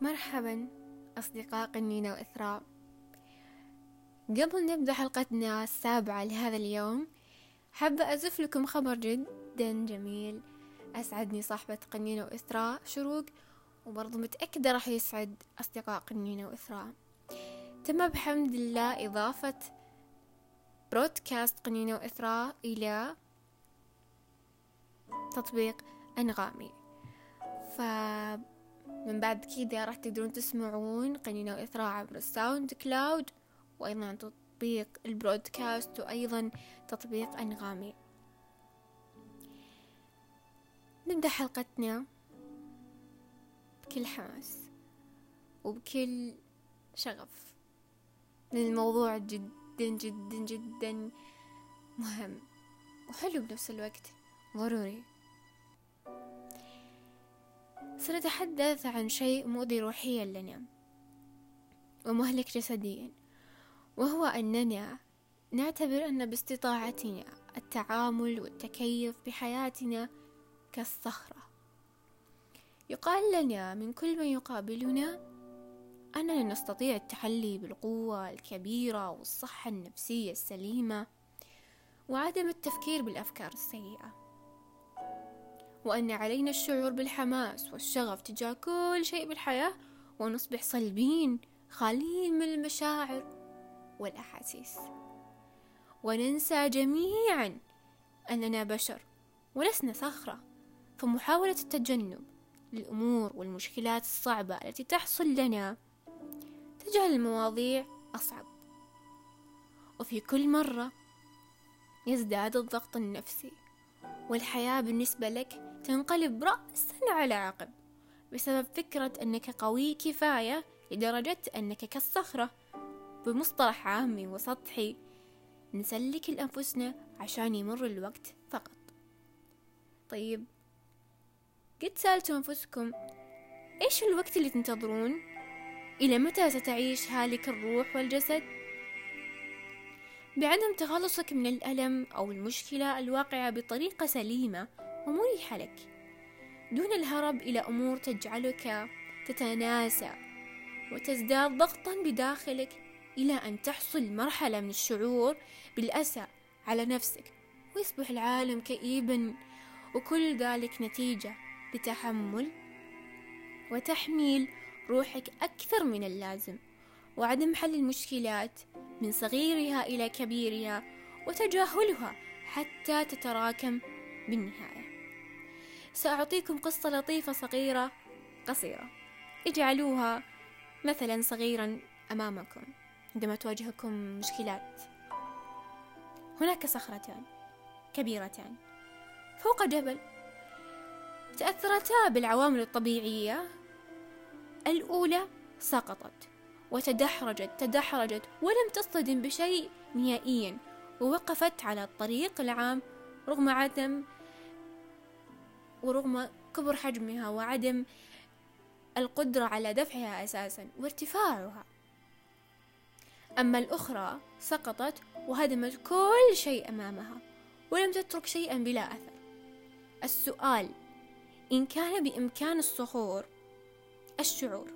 مرحبا أصدقاء قنينة وإثراء. قبل نبدأ حلقتنا السابعة لهذا اليوم حابة أزف لكم خبر جدا جميل. أسعدني صاحبة قنينة وإثراء شروق وبرضو متأكدة راح يسعد أصدقاء قنينة وإثراء. تم بحمد الله إضافة برودكاست قنينة وإثراء إلى تطبيق أنغامي. فمن بعد كذا راح تقدرون تسمعون قنينة وإثراء عبر ال SoundCloud وأيضا تطبيق البرودكاست وأيضا تطبيق أنغامي. نبدأ حلقتنا بكل حماس وبكل شغف. من الموضوع جدا جدا جدا مهم وحلو بنفس الوقت ضروري. سنتحدث عن شيء مؤذي روحيا لنا ومهلك جسديا وهو أننا نعتبر أن باستطاعتنا التعامل والتكيف بحياتنا كالصخرة. يقال لنا من كل من يقابلنا أننا نستطيع التحلي بالقوة الكبيرة والصحة النفسية السليمة وعدم التفكير بالأفكار السيئة. وأن علينا الشعور بالحماس والشغف تجاه كل شيء بالحياة ونصبح صلبين خاليين من المشاعر والأحاسيس. وننسى جميعا أننا بشر ولسنا صخرة. فمحاولة التجنب للأمور والمشكلات الصعبة التي تحصل لنا تجعل المواضيع أصعب. وفي كل مرة يزداد الضغط النفسي والحياة بالنسبة لك تنقلب رأسا على عقب بسبب فكرة أنك قوي كفاية لدرجة أنك كالصخرة بمصطلح عامي وسطحي نسلك لأنفسنا عشان يمر الوقت فقط طيب قد سألتوا أنفسكم إيش الوقت اللي تنتظرون؟ إلى متى ستعيش هالك الروح والجسد؟ بعدم تخلصك من الألم أو المشكلة الواقعة بطريقة سليمة ومريحة لك دون الهرب إلى أمور تجعلك تتناسى وتزداد ضغطا بداخلك إلى أن تحصل مرحلة من الشعور بالأسى على نفسك ويصبح العالم كئيبا وكل ذلك نتيجة لتحمل وتحميل روحك أكثر من اللازم وعدم حل المشكلات من صغيرها إلى كبيرها وتجاهلها حتى تتراكم بالنهاية. سأعطيكم قصة لطيفة صغيرة قصيرة. اجعلوها مثلا صغيرا أمامكم عندما تواجهكم مشكلات. هناك صخرتان كبيرتان فوق جبل تأثرتا بالعوامل الطبيعية. الأولى سقطت وتدحرجت تدحرجت ولم تصطدم بشيء نهائيا ووقفت على الطريق العام رغم عدم ورغم كبر حجمها وعدم القدرة على دفعها أساسا وارتفاعها. أما الأخرى سقطت وهدمت كل شيء أمامها ولم تترك شيئا بلا أثر. السؤال إن كان بإمكان الصخور الشعور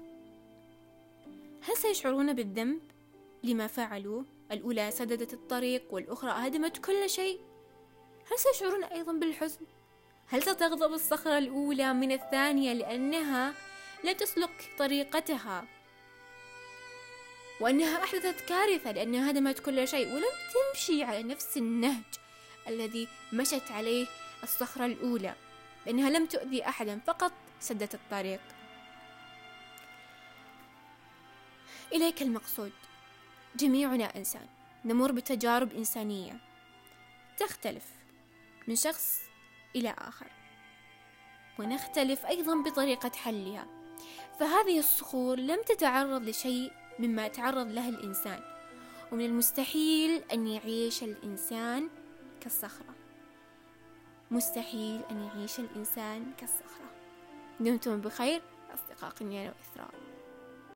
هل سيشعرون بالذنب لما فعلوا؟ الأولى سددت الطريق والأخرى هدمت كل شيء. هل سيشعرون أيضا بالحزن؟ هل ستغضب الصخرة الأولى من الثانية لأنها لم تسلك طريقتها؟ وأنها أحدثت كارثة لأنها هدمت كل شيء ولم تمشي على نفس النهج الذي مشت عليه الصخرة الأولى لأنها لم تؤذي أحدا فقط سدت الطريق. إليك المقصود. جميعنا إنسان. نمر بتجارب إنسانية. تختلف من شخص إلى آخر. ونختلف أيضا بطريقة حلها. فهذه الصخور لم تتعرض لشيء مما تعرض له الإنسان. ومن المستحيل أن يعيش الإنسان كالصخرة. مستحيل أن يعيش الإنسان كالصخرة. دمتم بخير أصدقاء قنيان وإثراء